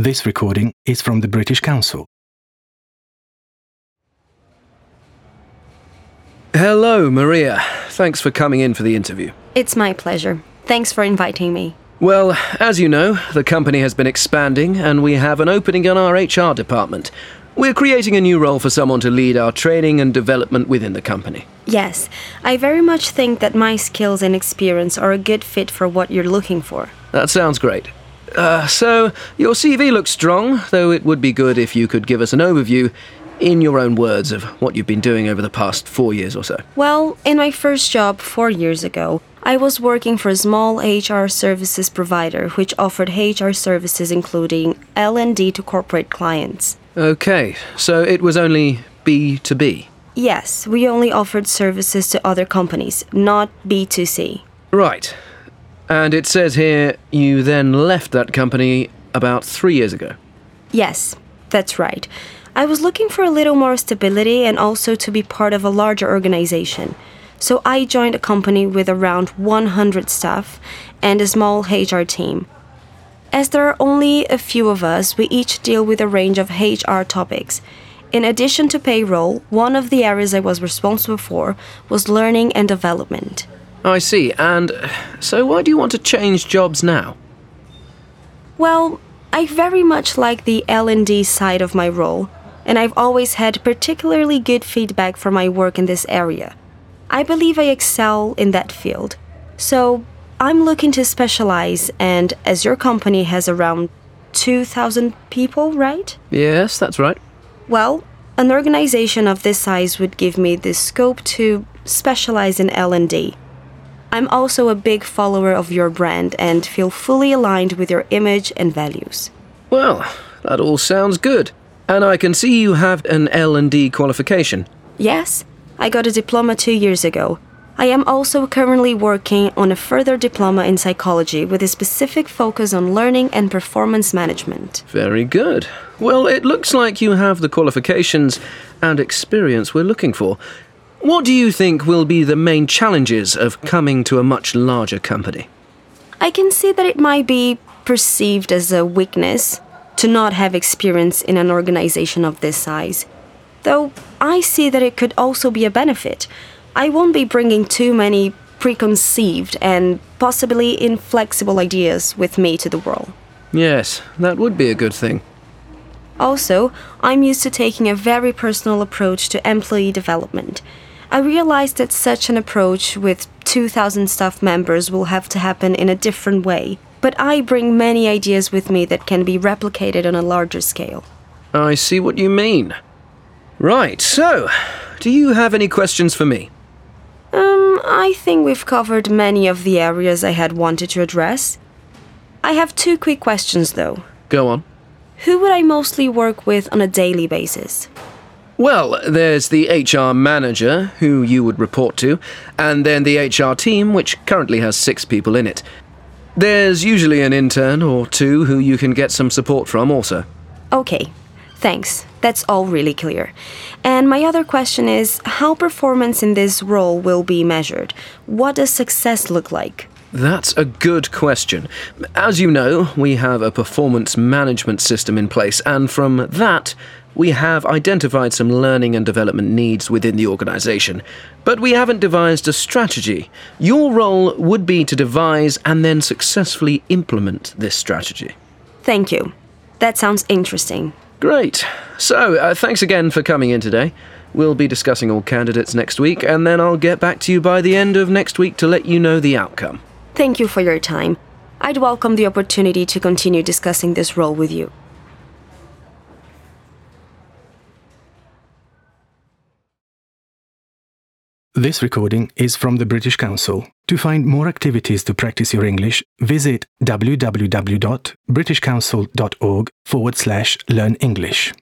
This recording is from the British Council. Hello, Maria. Thanks for coming in for the interview. It's my pleasure. Thanks for inviting me. Well, as you know, the company has been expanding and we have an opening in our HR department. We're creating a new role for someone to lead our training and development within the company. Yes, I very much think that my skills and experience are a good fit for what you're looking for. That sounds great. Uh, so, your CV looks strong, though it would be good if you could give us an overview, in your own words, of what you've been doing over the past four years or so. Well, in my first job four years ago, I was working for a small HR services provider which offered HR services including L&D to corporate clients. Okay, so it was only B2B. Yes, we only offered services to other companies, not B2C. Right. And it says here you then left that company about three years ago. Yes, that's right. I was looking for a little more stability and also to be part of a larger organization. So I joined a company with around 100 staff and a small HR team. As there are only a few of us, we each deal with a range of HR topics. In addition to payroll, one of the areas I was responsible for was learning and development. I see. And so why do you want to change jobs now? Well, I very much like the L&D side of my role, and I've always had particularly good feedback for my work in this area. I believe I excel in that field. So, I'm looking to specialize and as your company has around 2000 people, right? Yes, that's right. Well, an organization of this size would give me the scope to specialize in L&D. I'm also a big follower of your brand and feel fully aligned with your image and values. Well, that all sounds good. And I can see you have an L&D qualification. Yes, I got a diploma 2 years ago. I am also currently working on a further diploma in psychology with a specific focus on learning and performance management. Very good. Well, it looks like you have the qualifications and experience we're looking for. What do you think will be the main challenges of coming to a much larger company? I can see that it might be perceived as a weakness to not have experience in an organization of this size. Though I see that it could also be a benefit. I won't be bringing too many preconceived and possibly inflexible ideas with me to the world. Yes, that would be a good thing. Also, I'm used to taking a very personal approach to employee development. I realize that such an approach with 2,000 staff members will have to happen in a different way, but I bring many ideas with me that can be replicated on a larger scale. I see what you mean. Right, so, do you have any questions for me? Um, I think we've covered many of the areas I had wanted to address. I have two quick questions though. Go on. Who would I mostly work with on a daily basis? Well, there's the HR manager, who you would report to, and then the HR team, which currently has six people in it. There's usually an intern or two who you can get some support from also. Okay, thanks. That's all really clear. And my other question is how performance in this role will be measured? What does success look like? That's a good question. As you know, we have a performance management system in place, and from that, we have identified some learning and development needs within the organization. But we haven't devised a strategy. Your role would be to devise and then successfully implement this strategy. Thank you. That sounds interesting. Great. So, uh, thanks again for coming in today. We'll be discussing all candidates next week, and then I'll get back to you by the end of next week to let you know the outcome. Thank you for your time. I'd welcome the opportunity to continue discussing this role with you. This recording is from the British Council. To find more activities to practice your English, visit www.britishcouncil.org forward slash learn English.